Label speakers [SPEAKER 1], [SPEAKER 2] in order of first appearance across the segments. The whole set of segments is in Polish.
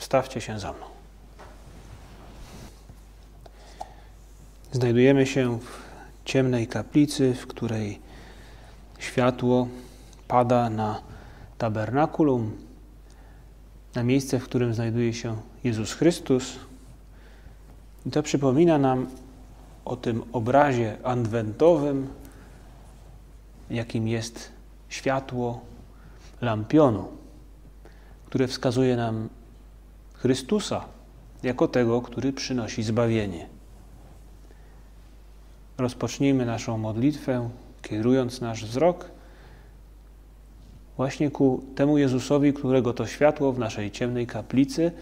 [SPEAKER 1] wstawcie się za mną. Znajdujemy się w ciemnej kaplicy, w której światło pada na tabernakulum, na miejsce, w którym znajduje się Jezus Chrystus. I to przypomina nam o tym obrazie adwentowym, jakim jest światło lampionu, które wskazuje nam Chrystusa jako tego, który przynosi zbawienie. Rozpocznijmy naszą modlitwę, kierując nasz wzrok właśnie ku temu Jezusowi, którego to światło w naszej ciemnej kaplicy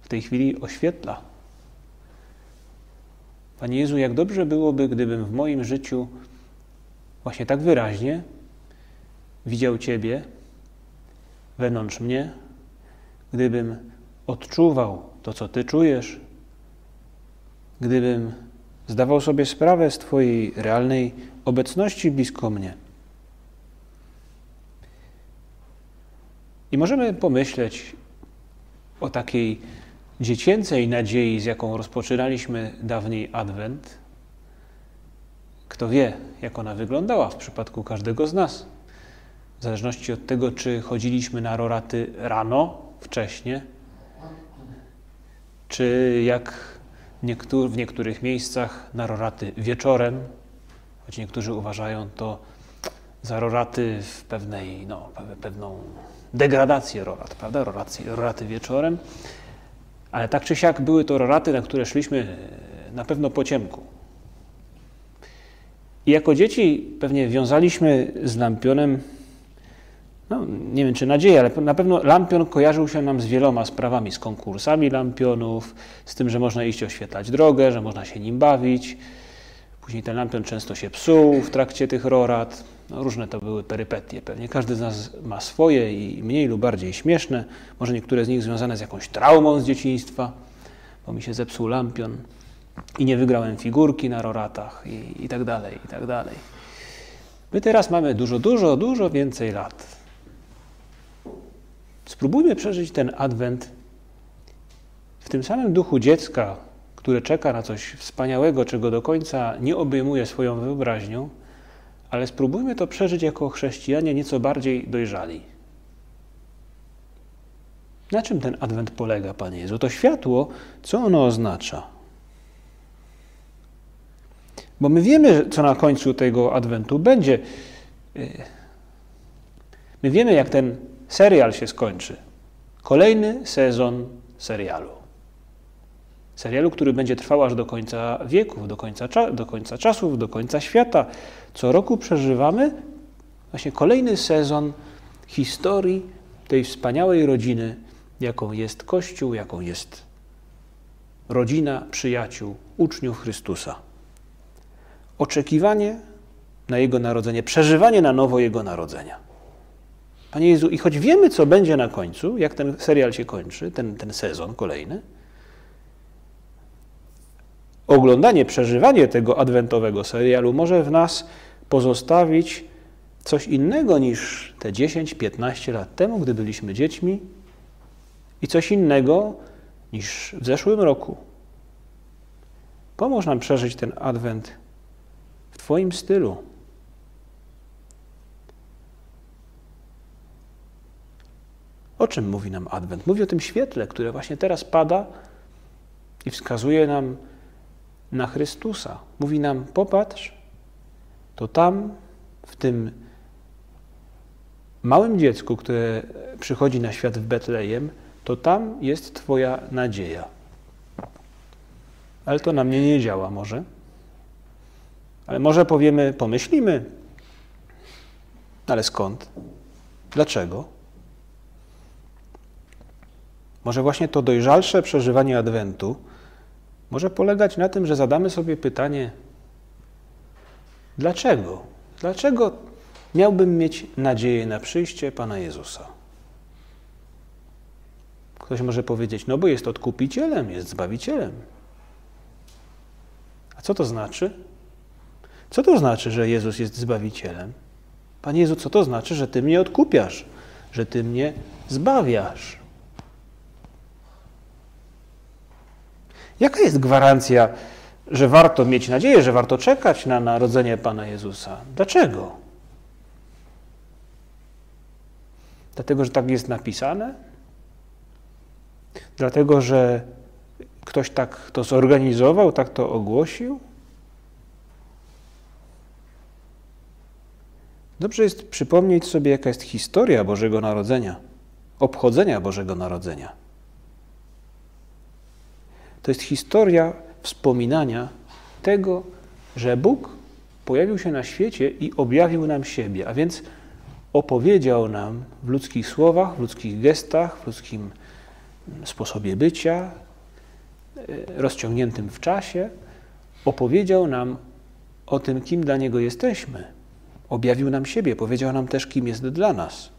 [SPEAKER 1] w tej chwili oświetla. Panie Jezu, jak dobrze byłoby, gdybym w moim życiu właśnie tak wyraźnie widział Ciebie wewnątrz mnie, gdybym odczuwał to, co Ty czujesz, gdybym zdawał sobie sprawę z Twojej realnej obecności blisko mnie. I możemy pomyśleć o takiej dziecięcej nadziei, z jaką rozpoczynaliśmy dawniej Adwent. Kto wie, jak ona wyglądała w przypadku każdego z nas. W zależności od tego, czy chodziliśmy na roraty rano, wcześnie, czy jak w niektórych miejscach na roraty wieczorem, choć niektórzy uważają to za roraty w pewnej, no, pewną degradację rorat, prawda? Roraty, roraty wieczorem. Ale tak czy siak były to roraty, na które szliśmy e, na pewno po ciemku. I jako dzieci pewnie wiązaliśmy z lampionem, no nie wiem czy nadzieję, ale na pewno lampion kojarzył się nam z wieloma sprawami, z konkursami lampionów, z tym, że można iść oświetlać drogę, że można się nim bawić. Później ten lampion często się psuł w trakcie tych rorat. No, różne to były perypetie. Pewnie każdy z nas ma swoje i mniej lub bardziej śmieszne. Może niektóre z nich związane z jakąś traumą z dzieciństwa, bo mi się zepsuł lampion i nie wygrałem figurki na roratach i, i tak dalej, i tak dalej. My teraz mamy dużo, dużo, dużo więcej lat. Spróbujmy przeżyć ten adwent w tym samym duchu dziecka, które czeka na coś wspaniałego, czego do końca nie obejmuje swoją wyobraźnią, ale spróbujmy to przeżyć jako chrześcijanie nieco bardziej dojrzali. Na czym ten adwent polega, Panie Jezu? To światło, co ono oznacza? Bo my wiemy, co na końcu tego adwentu będzie. My wiemy, jak ten serial się skończy. Kolejny sezon serialu. Serialu, który będzie trwał aż do końca wieków, do końca, do końca czasów, do końca świata. Co roku przeżywamy właśnie kolejny sezon historii tej wspaniałej rodziny, jaką jest Kościół, jaką jest rodzina przyjaciół, uczniów Chrystusa. Oczekiwanie na Jego narodzenie, przeżywanie na nowo Jego narodzenia. Panie Jezu, i choć wiemy, co będzie na końcu, jak ten serial się kończy, ten, ten sezon kolejny, oglądanie, przeżywanie tego adwentowego serialu może w nas pozostawić coś innego niż te 10-15 lat temu, gdy byliśmy dziećmi, i coś innego niż w zeszłym roku. Pomóż nam przeżyć ten adwent w Twoim stylu. O czym mówi nam adwent? Mówi o tym świetle, które właśnie teraz pada i wskazuje nam na Chrystusa. Mówi nam: popatrz, to tam, w tym małym dziecku, które przychodzi na świat w Betlejem, to tam jest Twoja nadzieja. Ale to na mnie nie działa, może. Ale może powiemy, pomyślimy, ale skąd? Dlaczego? Może właśnie to dojrzalsze przeżywanie Adwentu może polegać na tym, że zadamy sobie pytanie, dlaczego? Dlaczego miałbym mieć nadzieję na przyjście Pana Jezusa? Ktoś może powiedzieć, no bo jest odkupicielem, jest zbawicielem. A co to znaczy? Co to znaczy, że Jezus jest zbawicielem? Panie Jezu, co to znaczy, że Ty mnie odkupiasz, że Ty mnie zbawiasz? Jaka jest gwarancja, że warto mieć nadzieję, że warto czekać na narodzenie Pana Jezusa? Dlaczego? Dlatego, że tak jest napisane? Dlatego, że ktoś tak to zorganizował, tak to ogłosił? Dobrze jest przypomnieć sobie, jaka jest historia Bożego Narodzenia, obchodzenia Bożego Narodzenia. To jest historia wspominania tego, że Bóg pojawił się na świecie i objawił nam siebie, a więc opowiedział nam w ludzkich słowach, w ludzkich gestach, w ludzkim sposobie bycia, e, rozciągniętym w czasie, opowiedział nam o tym, kim dla Niego jesteśmy. Objawił nam siebie, powiedział nam też, kim jest dla nas.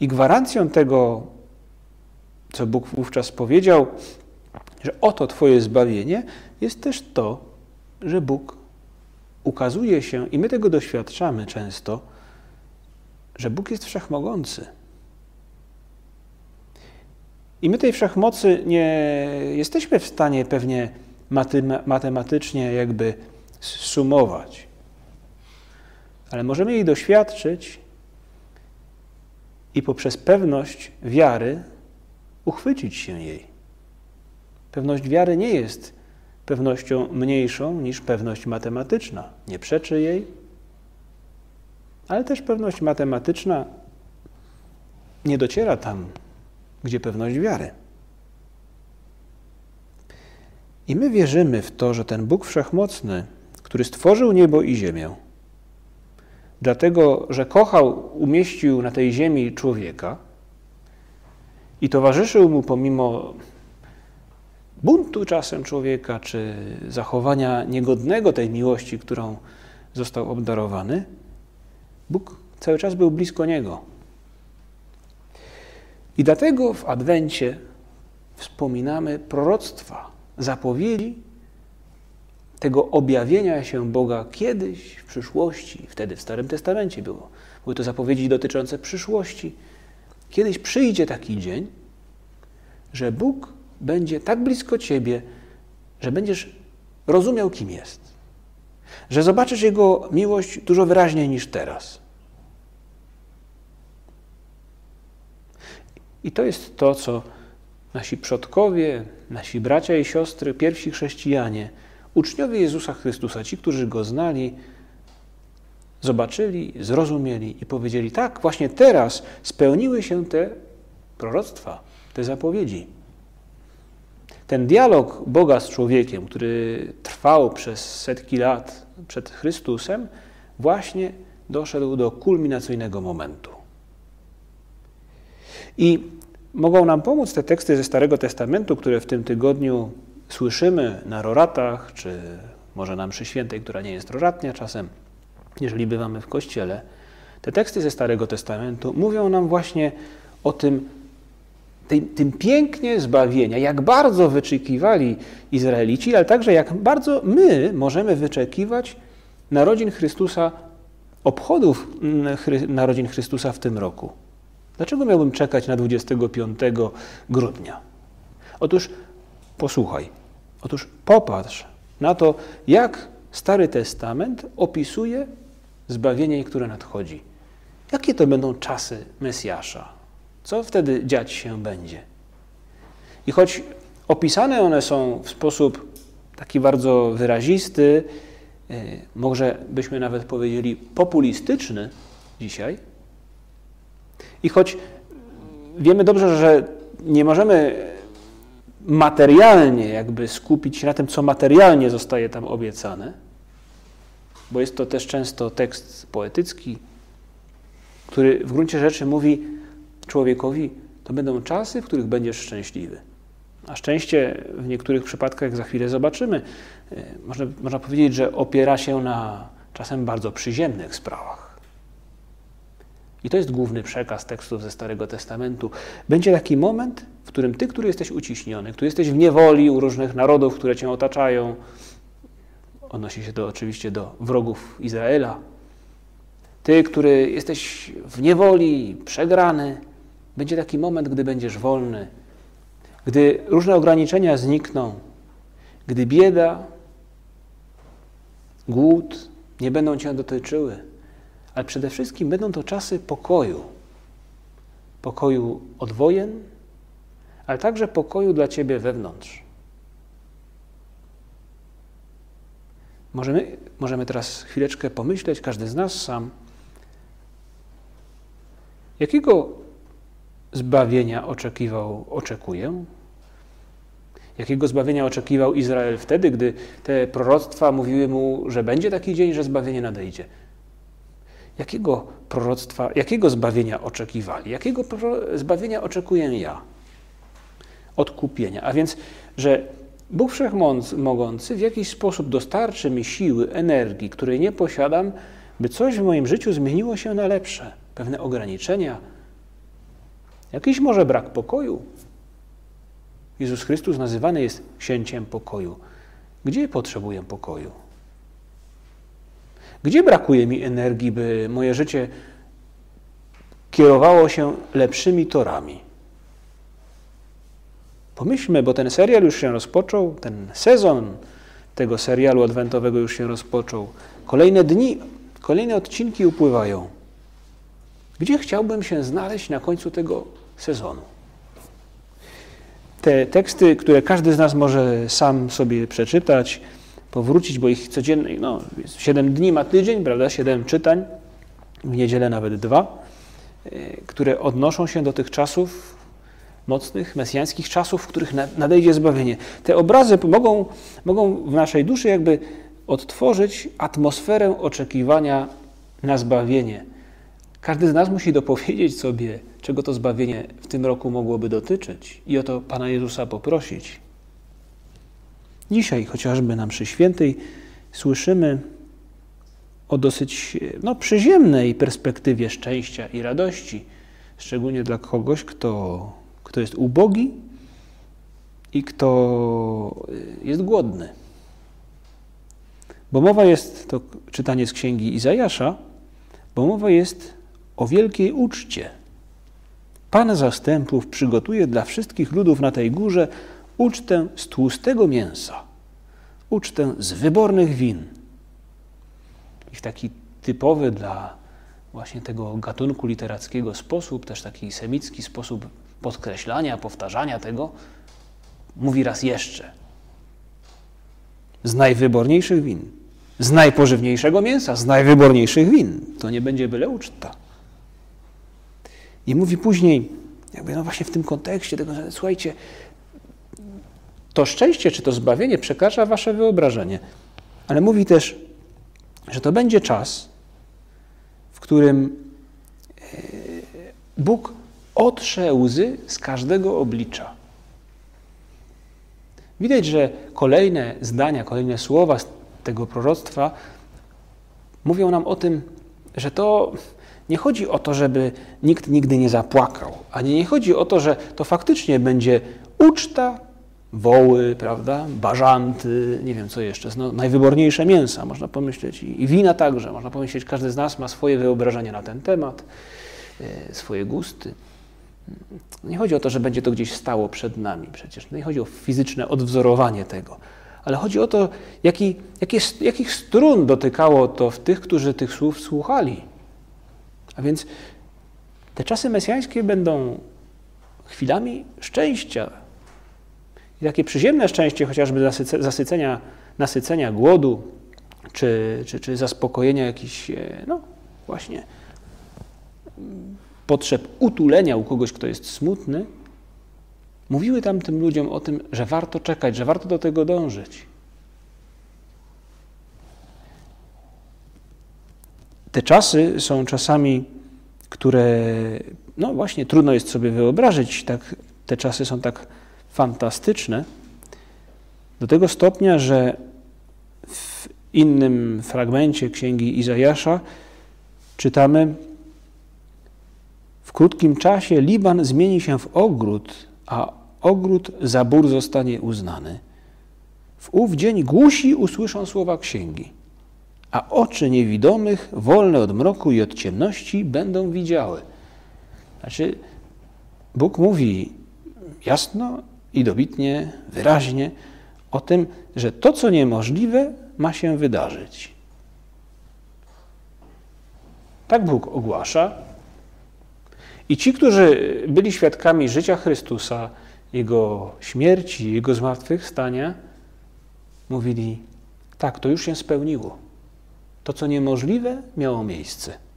[SPEAKER 1] I gwarancją tego, co Bóg wówczas powiedział, że oto Twoje zbawienie, jest też to, że Bóg ukazuje się, i my tego doświadczamy często, że Bóg jest wszechmogący. I my tej wszechmocy nie jesteśmy w stanie pewnie matematycznie jakby sumować, ale możemy jej doświadczyć i poprzez pewność wiary uchwycić się jej. Pewność wiary nie jest pewnością mniejszą niż pewność matematyczna. Nie przeczy jej, ale też pewność matematyczna nie dociera tam, gdzie pewność wiary. I my wierzymy w to, że ten Bóg Wszechmocny, który stworzył niebo i ziemię, dlatego, że kochał, umieścił na tej ziemi człowieka i towarzyszył mu pomimo buntu czasem człowieka, czy zachowania niegodnego tej miłości, którą został obdarowany, Bóg cały czas był blisko niego. I dlatego w Adwencie wspominamy proroctwa, zapowiedzi tego objawienia się Boga kiedyś w przyszłości. Wtedy w Starym Testamencie było. Były to zapowiedzi dotyczące przyszłości. Kiedyś przyjdzie taki dzień, że Bóg będzie tak blisko Ciebie, że będziesz rozumiał, kim jest. Że zobaczysz Jego miłość dużo wyraźniej niż teraz. I to jest to, co nasi przodkowie, nasi bracia i siostry, pierwsi chrześcijanie, uczniowie Jezusa Chrystusa, ci, którzy Go znali, zobaczyli, zrozumieli i powiedzieli: Tak, właśnie teraz spełniły się te proroctwa, te zapowiedzi. Ten dialog Boga z człowiekiem, który trwał przez setki lat przed Chrystusem, właśnie doszedł do kulminacyjnego momentu. I mogą nam pomóc te teksty ze Starego Testamentu, które w tym tygodniu słyszymy na roratach, czy może na mszy świętej, która nie jest roratnia czasem, jeżeli bywamy w kościele. Te teksty ze Starego Testamentu mówią nam właśnie o tym, tym, tym pięknie zbawienia, jak bardzo wyczekiwali Izraelici, ale także jak bardzo my możemy wyczekiwać narodzin Chrystusa, obchodów mm, narodzin Chrystusa w tym roku. Dlaczego miałbym czekać na 25 grudnia? Otóż posłuchaj, otóż popatrz na to, jak Stary Testament opisuje zbawienie, które nadchodzi. Jakie to będą czasy Mesjasza? Co wtedy dziać się będzie? I choć opisane one są w sposób taki bardzo wyrazisty, e, może byśmy nawet powiedzieli populistyczny dzisiaj, i choć wiemy dobrze, że nie możemy materialnie jakby skupić się na tym, co materialnie zostaje tam obiecane, bo jest to też często tekst poetycki, który w gruncie rzeczy mówi człowiekowi: to będą czasy, w których będziesz szczęśliwy. A szczęście w niektórych przypadkach, za chwilę zobaczymy, e, można, można powiedzieć, że opiera się na czasem bardzo przyziemnych sprawach. I to jest główny przekaz tekstów ze Starego Testamentu. Będzie taki moment, w którym ty, który jesteś uciśniony, który jesteś w niewoli u różnych narodów, które cię otaczają, odnosi się to oczywiście do wrogów Izraela, ty, który jesteś w niewoli, przegrany, będzie taki moment, gdy będziesz wolny, gdy różne ograniczenia znikną, gdy bieda, głód nie będą cię dotyczyły, ale przede wszystkim będą to czasy pokoju. Pokoju od wojen, ale także pokoju dla ciebie wewnątrz. Możemy, możemy teraz chwileczkę pomyśleć, każdy z nas sam, jakiego zbawienia oczekiwał, oczekuje? Jakiego zbawienia oczekiwał Izrael wtedy, gdy te proroctwa mówiły mu, że będzie taki dzień, że zbawienie nadejdzie? Jakiego proroctwa, jakiego zbawienia oczekiwali? Jakiego zbawienia oczekuję ja? Odkupienia. A więc, że Bóg Wszechmogący w jakiś sposób dostarczy mi siły, energii, której nie posiadam, by coś w moim życiu zmieniło się na lepsze. Pewne ograniczenia, jakiś może brak pokoju. Jezus Chrystus nazywany jest księciem pokoju. Gdzie potrzebuję pokoju? Gdzie brakuje mi energii, by moje życie kierowało się lepszymi torami? Pomyślmy, bo ten serial już się rozpoczął, ten sezon tego serialu adwentowego już się rozpoczął. Kolejne dni, kolejne odcinki upływają. Gdzie chciałbym się znaleźć na końcu tego sezonu? Te teksty, które każdy z nas może sam sobie przeczytać, powrócić, bo ich codziennie, no, 7 dni ma tydzień, prawda, 7 czytań, w niedzielę nawet dwa, e, które odnoszą się do tych czasów, mocnych, mesjańskich czasów, w których nadejdzie zbawienie. Te obrazy mogą, mogą w naszej duszy jakby odtworzyć atmosferę oczekiwania na zbawienie. Każdy z nas musi dopowiedzieć sobie, czego to zbawienie w tym roku mogłoby dotyczyć i o to Pana Jezusa poprosić. Dzisiaj chociażby na mszy świętej słyszymy o dosyć no, przyziemnej perspektywie szczęścia i radości, szczególnie dla kogoś, kto, kto jest ubogi i kto jest głodny. Bo mowa jest, to czytanie z księgi Izajasza, bo mowa jest o wielkiej uczcie. Pan zastępów przygotuje dla wszystkich ludów na tej górze ucztę z tłustego mięsa, ucztę z wybornych win. I w taki typowy dla właśnie tego gatunku literackiego sposób, też taki semicki sposób podkreślania, powtarzania tego, mówi raz jeszcze. Z najwyborniejszych win, z najpożywniejszego mięsa, z najwyborniejszych win. To nie będzie byle uczta. I mówi później, jakby no właśnie w tym kontekście tego, że słuchajcie, to szczęście czy to zbawienie przekracza wasze wyobrażenie. Ale mówi też, że to będzie czas, w którym e, Bóg otrze łzy z każdego oblicza. Widać, że kolejne zdania, kolejne słowa z tego proroctwa mówią nam o tym, że to nie chodzi o to, żeby nikt nigdy nie zapłakał, ani nie chodzi o to, że to faktycznie będzie uczta, woły, prawda, bażanty, nie wiem co jeszcze, no, najwyborniejsze mięsa, można pomyśleć, i wina także, można pomyśleć, każdy z nas ma swoje wyobrażenia na ten temat, e, swoje gusty. Nie chodzi o to, że będzie to gdzieś stało przed nami przecież, nie chodzi o fizyczne odwzorowanie tego, ale chodzi o to, jaki, jakich strun dotykało to w tych, którzy tych słów słuchali. A więc te czasy mesjańskie będą chwilami szczęścia. I takie przyziemne szczęście, chociażby zasycenia, nasycenia głodu, czy, czy, czy zaspokojenia jakichś, e, no właśnie, potrzeb utulenia u kogoś, kto jest smutny, mówiły tam tym ludziom o tym, że warto czekać, że warto do tego dążyć. Te czasy są czasami które, no właśnie, trudno jest sobie wyobrazić, tak, te czasy są tak fantastyczne, do tego stopnia, że w innym fragmencie księgi Izajasza czytamy: W krótkim czasie Liban zmieni się w ogród, a ogród za bór zostanie uznany. W ów dzień głusi usłyszą słowa księgi, a oczy niewidomych, wolne od mroku i od ciemności, będą widziały. Znaczy, Bóg mówi jasno i dobitnie, wyraźnie o tym, że to, co niemożliwe, ma się wydarzyć. Tak Bóg ogłasza. I ci, którzy byli świadkami życia Chrystusa, Jego śmierci, Jego zmartwychwstania, mówili: Tak, to już się spełniło. To, co niemożliwe, miało miejsce.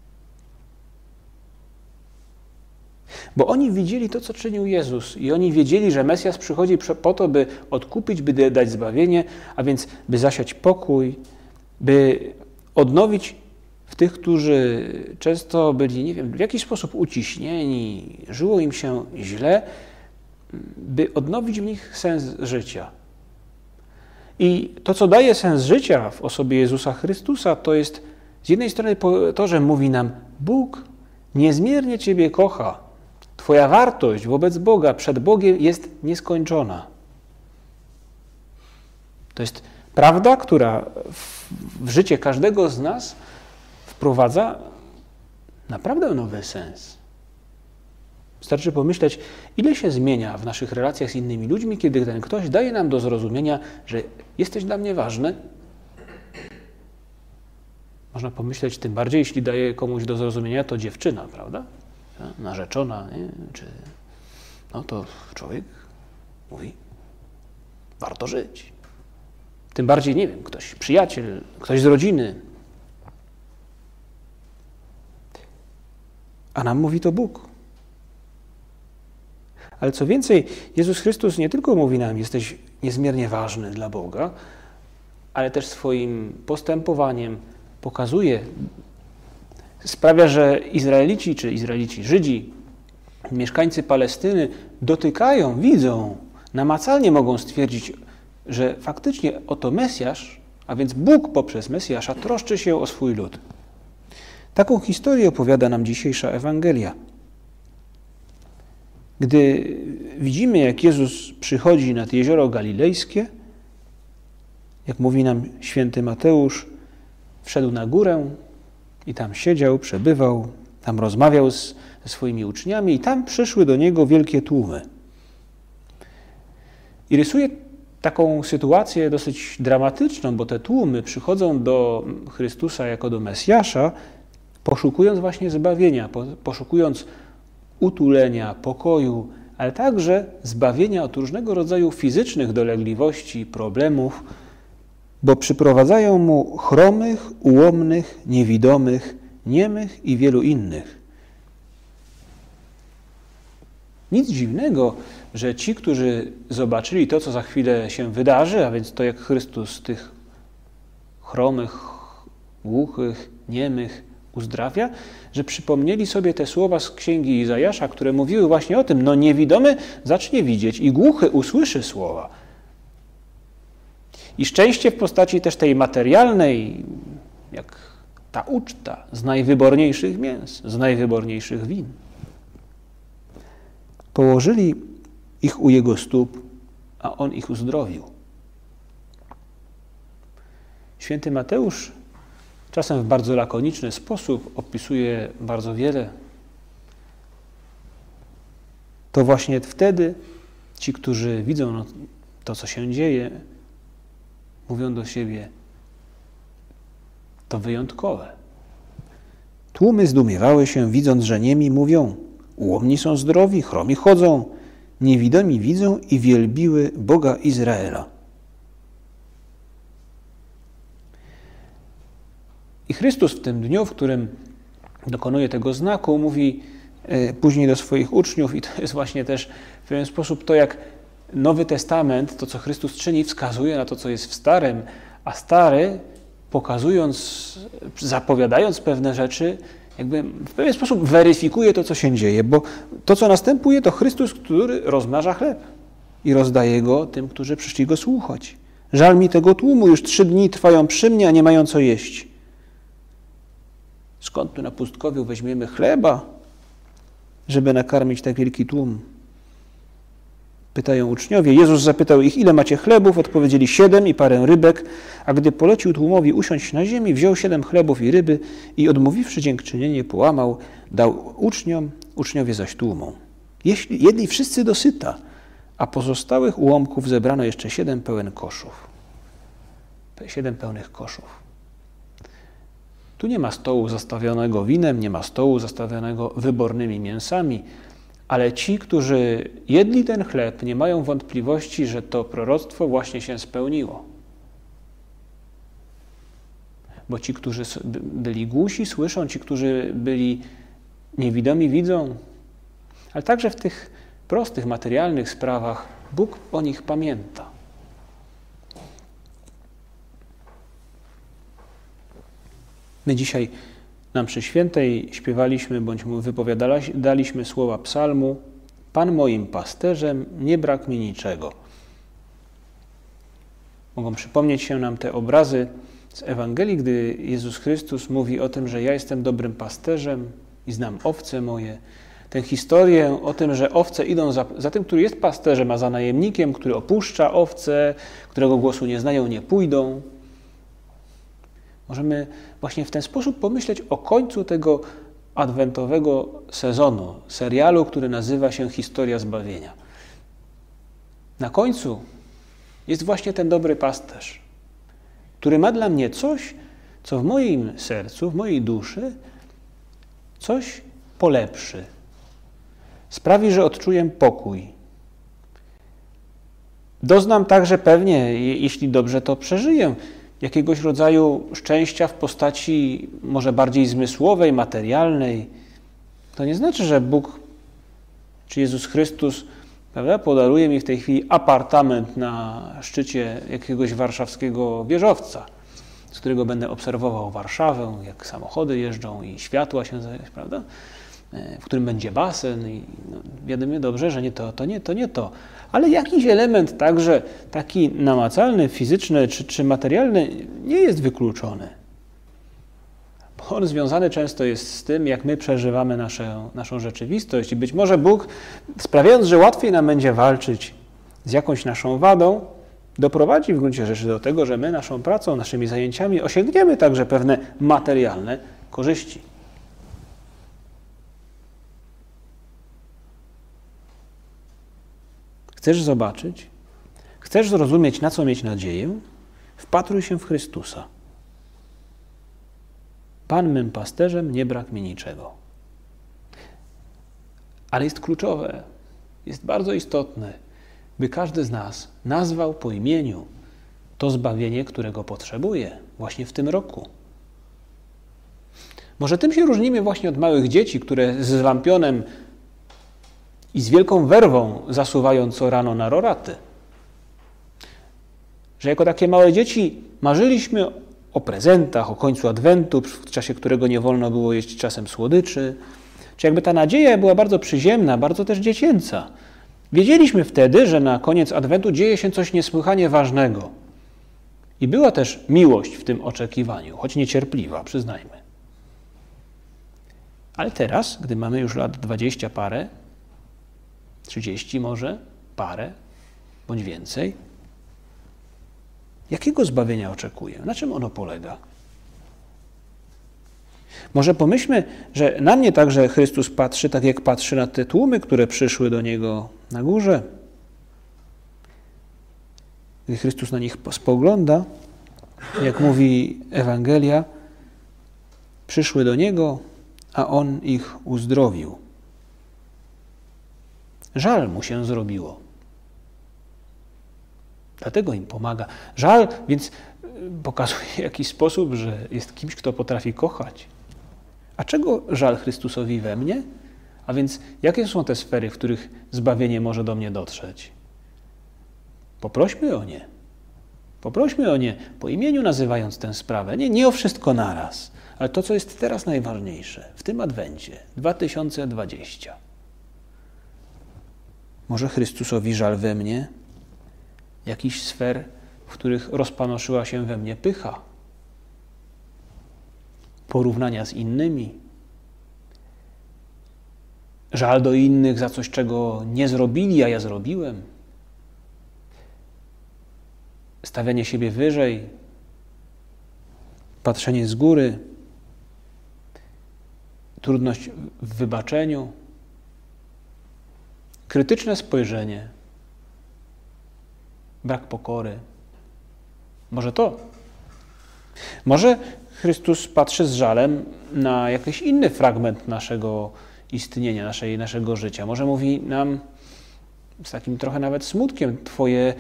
[SPEAKER 1] Bo oni widzieli to, co czynił Jezus, i oni wiedzieli, że Mesjasz przychodzi po to, by odkupić, by dać zbawienie, a więc by zasiać pokój, by odnowić w tych, którzy często byli, nie wiem, w jakiś sposób uciśnieni, żyło im się źle, by odnowić w nich sens życia. I to, co daje sens życia w osobie Jezusa Chrystusa, to jest z jednej strony to, że mówi nam: Bóg niezmiernie Ciebie kocha. Twoja wartość wobec Boga, przed Bogiem jest nieskończona. To jest prawda, która w życie każdego z nas wprowadza naprawdę nowy sens. Wystarczy pomyśleć, ile się zmienia w naszych relacjach z innymi ludźmi, kiedy ten ktoś daje nam do zrozumienia, że jesteś dla mnie ważny. Można pomyśleć, tym bardziej, jeśli daje komuś do zrozumienia, to dziewczyna, prawda? Narzeczona, nie? czy no to człowiek mówi, warto żyć. Tym bardziej, nie wiem, ktoś, przyjaciel, ktoś z rodziny. A nam mówi to Bóg. Ale co więcej, Jezus Chrystus nie tylko mówi nam, jesteś niezmiernie ważny dla Boga, ale też swoim postępowaniem pokazuje, sprawia, że Izraelici czy Izraelici, Żydzi, mieszkańcy Palestyny dotykają, widzą, namacalnie mogą stwierdzić, że faktycznie oto Mesjasz, a więc Bóg poprzez Mesjasza troszczy się o swój lud. Taką historię opowiada nam dzisiejsza Ewangelia. Gdy widzimy, jak Jezus przychodzi nad jezioro galilejskie, jak mówi nam święty Mateusz, wszedł na górę i tam siedział, przebywał, tam rozmawiał z, ze swoimi uczniami i tam przyszły do niego wielkie tłumy. I rysuje taką sytuację dosyć dramatyczną, bo te tłumy przychodzą do Chrystusa jako do Mesjasza, poszukując właśnie zbawienia, poszukując utulenia, pokoju, ale także zbawienia od różnego rodzaju fizycznych dolegliwości, problemów, bo przyprowadzają mu chromych, ułomnych, niewidomych, niemych i wielu innych. Nic dziwnego, że ci, którzy zobaczyli to, co za chwilę się wydarzy, a więc to, jak Chrystus tych chromych, głuchych, niemych, uzdrawia, że przypomnieli sobie te słowa z księgi Izajasza, które mówiły właśnie o tym, no niewidomy zacznie widzieć i głuchy usłyszy słowa. I szczęście w postaci też tej materialnej, jak ta uczta z najwyborniejszych mięs, z najwyborniejszych win. Położyli ich u jego stóp, a on ich uzdrowił. Święty Mateusz czasem w bardzo lakoniczny sposób opisuje bardzo wiele. To właśnie wtedy ci, którzy widzą no, to, co się dzieje, mówią do siebie: To wyjątkowe. Tłumy zdumiewały się, widząc, że niemi mówią: Ułomni są zdrowi, chromi chodzą, niewidomi widzą i wielbiły Boga Izraela. I Chrystus w tym dniu, w którym dokonuje tego znaku, mówi e, później do swoich uczniów, i to jest właśnie też w pewien sposób to, jak Nowy Testament, to co Chrystus czyni, wskazuje na to, co jest w Starym, a Stary, pokazując, zapowiadając pewne rzeczy, jakby w pewien sposób weryfikuje to, co się dzieje, bo to, co następuje, to Chrystus, który rozmnaża chleb i rozdaje go tym, którzy przyszli go słuchać. Żal mi tego tłumu, już trzy dni trwają przy mnie, a nie mają co jeść. Skąd tu na pustkowiu weźmiemy chleba, żeby nakarmić tak wielki tłum? Pytają uczniowie. Jezus zapytał ich, ile macie chlebów? Odpowiedzieli siedem i parę rybek. A gdy polecił tłumowi usiąść na ziemi, wziął siedem chlebów i ryby i odmówiwszy dziękczynienie, połamał, dał uczniom, uczniowie zaś tłumom. Jeśli jedli wszyscy dosyta, a pozostałych ułomków zebrano jeszcze siedem pełen koszów. Siedem pełnych koszów. Tu nie ma stołu zastawionego winem, nie ma stołu zastawionego wybornymi mięsami, ale ci, którzy jedli ten chleb, nie mają wątpliwości, że to proroctwo właśnie się spełniło. Bo ci, którzy byli głusi, słyszą, ci, którzy byli niewidomi, widzą. Ale także w tych prostych, materialnych sprawach Bóg o nich pamięta. My dzisiaj na mszy świętej śpiewaliśmy bądź wypowiadaliśmy słowa psalmu Pan moim pasterzem, nie brak mi niczego. Mogą przypomnieć się nam te obrazy z Ewangelii, gdy Jezus Chrystus mówi o tym, że ja jestem dobrym pasterzem i znam owce moje. Tę historię o tym, że owce idą za, za tym, który jest pasterzem, a za najemnikiem, który opuszcza owce, którego głosu nie znają, nie pójdą. Możemy właśnie w ten sposób pomyśleć o końcu tego adwentowego sezonu, serialu, który nazywa się Historia Zbawienia. Na końcu jest właśnie ten dobry pasterz, który ma dla mnie coś, co w moim sercu, w mojej duszy coś polepszy. Sprawi, że odczuję pokój. Doznam także pewnie, jeśli dobrze to przeżyję, jakiegoś rodzaju szczęścia w postaci może bardziej zmysłowej, materialnej. To nie znaczy, że Bóg czy Jezus Chrystus prawda, podaruje mi w tej chwili apartament na szczycie jakiegoś warszawskiego wieżowca, z którego będę obserwował Warszawę, jak samochody jeżdżą i światła się, prawda? E, w którym będzie basen i no, wiadomo dobrze, że nie to, to nie, to nie to. Ale jakiś element także taki namacalny, fizyczny czy, czy materialny nie jest wykluczony. Bo on związany często jest z tym, jak my przeżywamy nasze, naszą rzeczywistość. I być może Bóg, sprawiając, że łatwiej nam będzie walczyć z jakąś naszą wadą, doprowadzi w gruncie rzeczy do tego, że my naszą pracą, naszymi zajęciami osiągniemy także pewne materialne korzyści. Chcesz zobaczyć? Chcesz zrozumieć, na co mieć nadzieję? Wpatruj się w Chrystusa. Pan mym pasterzem, nie brak mi niczego. Ale jest kluczowe, jest bardzo istotne, by każdy z nas nazwał po imieniu to zbawienie, którego potrzebuje właśnie w tym roku. Może tym się różnimy właśnie od małych dzieci, które z lampionem i z wielką werwą zasuwają co rano na roraty. Że jako takie małe dzieci marzyliśmy o prezentach, o końcu adwentu, w czasie którego nie wolno było jeść czasem słodyczy. Czy jakby ta nadzieja była bardzo przyziemna, bardzo też dziecięca. Wiedzieliśmy wtedy, że na koniec adwentu dzieje się coś niesłychanie ważnego. I była też miłość w tym oczekiwaniu, choć niecierpliwa, przyznajmy. Ale teraz, gdy mamy już lat dwadzieścia parę, 30 może, parę bądź więcej. Jakiego zbawienia oczekuję? Na czym ono polega? Może pomyślmy, że na mnie także Chrystus patrzy, tak jak patrzy na te tłumy, które przyszły do Niego na górze. Gdy Chrystus na nich spogląda, jak mówi Ewangelia, przyszły do Niego, a On ich uzdrowił. Żal mu się zrobiło. Dlatego im pomaga. Żal, więc y, pokazuje w jakiś sposób, że jest kimś, kto potrafi kochać. A czego żal Chrystusowi we mnie? A więc jakie są te sfery, w których zbawienie może do mnie dotrzeć? Poprośmy o nie. Poprośmy o nie po imieniu, nazywając tę sprawę. Nie, nie o wszystko naraz, Ale to, co jest teraz najważniejsze, w tym adwencie 2020. Może Chrystusowi żal we mnie? Jakichś sfer, w których rozpanoszyła się we mnie pycha, porównania z innymi, żal do innych za coś, czego nie zrobili, a ja zrobiłem, stawianie siebie wyżej, patrzenie z góry, trudność w wybaczeniu, krytyczne spojrzenie, brak pokory. Może to. Może Chrystus patrzy z żalem na jakiś inny fragment naszego istnienia, naszej, naszego życia. Może mówi nam z takim trochę nawet smutkiem: Twoje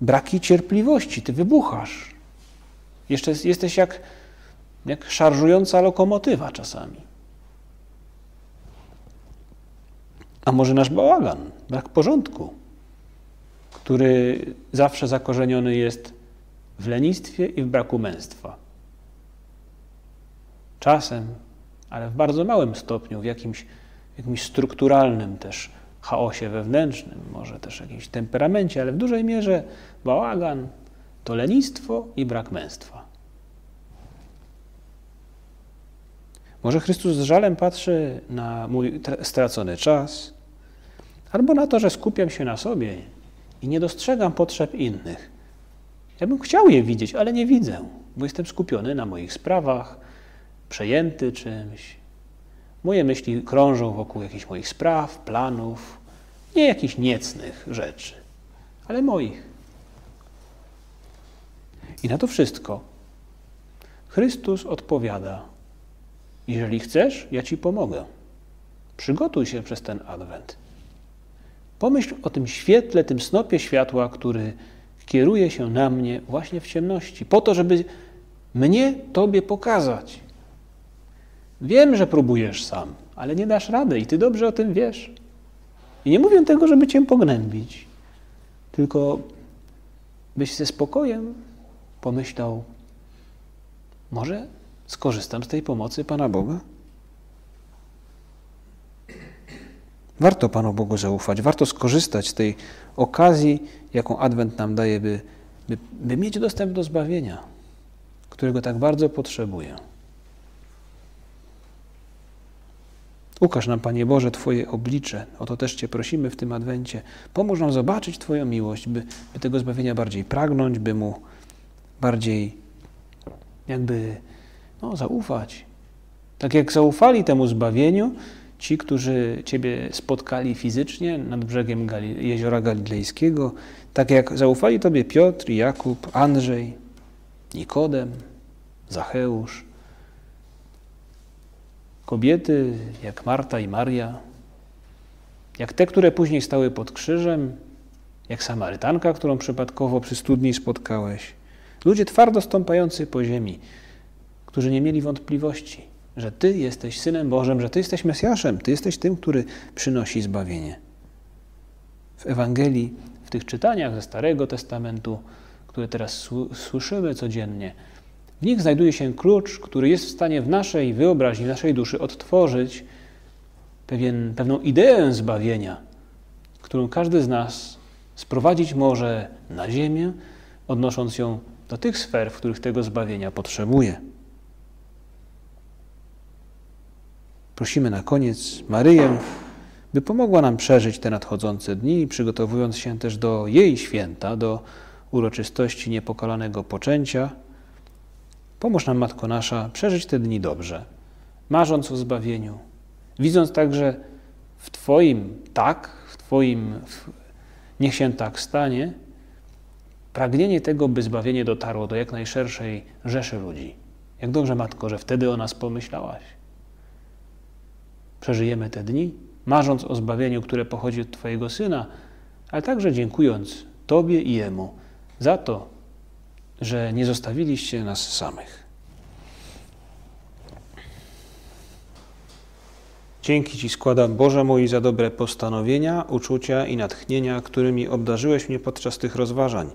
[SPEAKER 1] braki cierpliwości, ty wybuchasz. Jeszcze jesteś jak, jak szarżująca lokomotywa czasami. A może nasz bałagan, brak porządku, który zawsze zakorzeniony jest w lenistwie i w braku męstwa. Czasem, ale w bardzo małym stopniu, w jakimś, jakimś strukturalnym też chaosie wewnętrznym, może też jakimś temperamencie, ale w dużej mierze bałagan to lenistwo i brak męstwa. Może Chrystus z żalem patrzy na mój stracony czas, albo na to, że skupiam się na sobie i nie dostrzegam potrzeb innych. Ja bym chciał je widzieć, ale nie widzę, bo jestem skupiony na moich sprawach, przejęty czymś. Moje myśli krążą wokół jakichś moich spraw, planów, nie jakichś niecnych rzeczy, ale moich. I na to wszystko Chrystus odpowiada: Jeżeli chcesz, ja ci pomogę. Przygotuj się przez ten adwent. Pomyśl o tym świetle, tym snopie światła, który kieruje się na mnie właśnie w ciemności, po to, żeby mnie Tobie pokazać. Wiem, że próbujesz sam, ale nie dasz rady i Ty dobrze o tym wiesz. I nie mówię tego, żeby Cię pognębić, tylko byś ze spokojem pomyślał, może skorzystam z tej pomocy Pana Boga? Warto Panu Bogu zaufać, warto skorzystać z tej okazji, jaką Adwent nam daje, by, by, by mieć dostęp do zbawienia, którego tak bardzo potrzebuje. Ukaż nam, Panie Boże, Twoje oblicze. O to też Cię prosimy w tym Adwencie. Pomóż nam zobaczyć Twoją miłość, by, by tego zbawienia bardziej pragnąć, by Mu bardziej jakby no, zaufać. Tak jak zaufali temu zbawieniu, ci, którzy Ciebie spotkali fizycznie nad brzegiem Gali jeziora Galilejskiego, tak jak zaufali Tobie Piotr, Jakub, Andrzej, Nikodem, Zacheusz, kobiety jak Marta i Maria, jak te, które później stały pod krzyżem, jak Samarytanka, którą przypadkowo przy studni spotkałeś. Ludzie twardo stąpający po ziemi, którzy nie mieli wątpliwości że Ty jesteś Synem Bożym, że Ty jesteś Mesjaszem, Ty jesteś tym, który przynosi zbawienie. W Ewangelii, w tych czytaniach ze Starego Testamentu, które teraz słyszymy codziennie, w nich znajduje się klucz, który jest w stanie w naszej wyobraźni, w naszej duszy odtworzyć pewien, pewną ideę zbawienia, którą każdy z nas sprowadzić może na ziemię, odnosząc ją do tych sfer, w których tego zbawienia potrzebuje. Prosimy na koniec Maryję, by pomogła nam przeżyć te nadchodzące dni, przygotowując się też do jej święta, do uroczystości niepokalanego poczęcia. Pomóż nam, Matko Nasza, przeżyć te dni dobrze, marząc o zbawieniu, widząc także w Twoim tak, w Twoim w, niech się tak stanie, pragnienie tego, by zbawienie dotarło do jak najszerszej rzeszy ludzi. Jak dobrze, Matko, że wtedy o nas pomyślałaś przeżyjemy te dni, marząc o zbawieniu, które pochodzi od Twojego Syna, ale także dziękując Tobie i Jemu za to, że nie zostawiliście nas samych. Dzięki Ci składam, Boże mój, za dobre postanowienia, uczucia i natchnienia, którymi obdarzyłeś mnie podczas tych rozważań.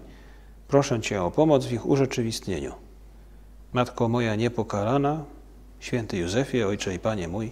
[SPEAKER 1] Proszę Cię o pomoc w ich urzeczywistnieniu. Matko moja niepokalana, Święty Józefie, Ojcze i Panie mój,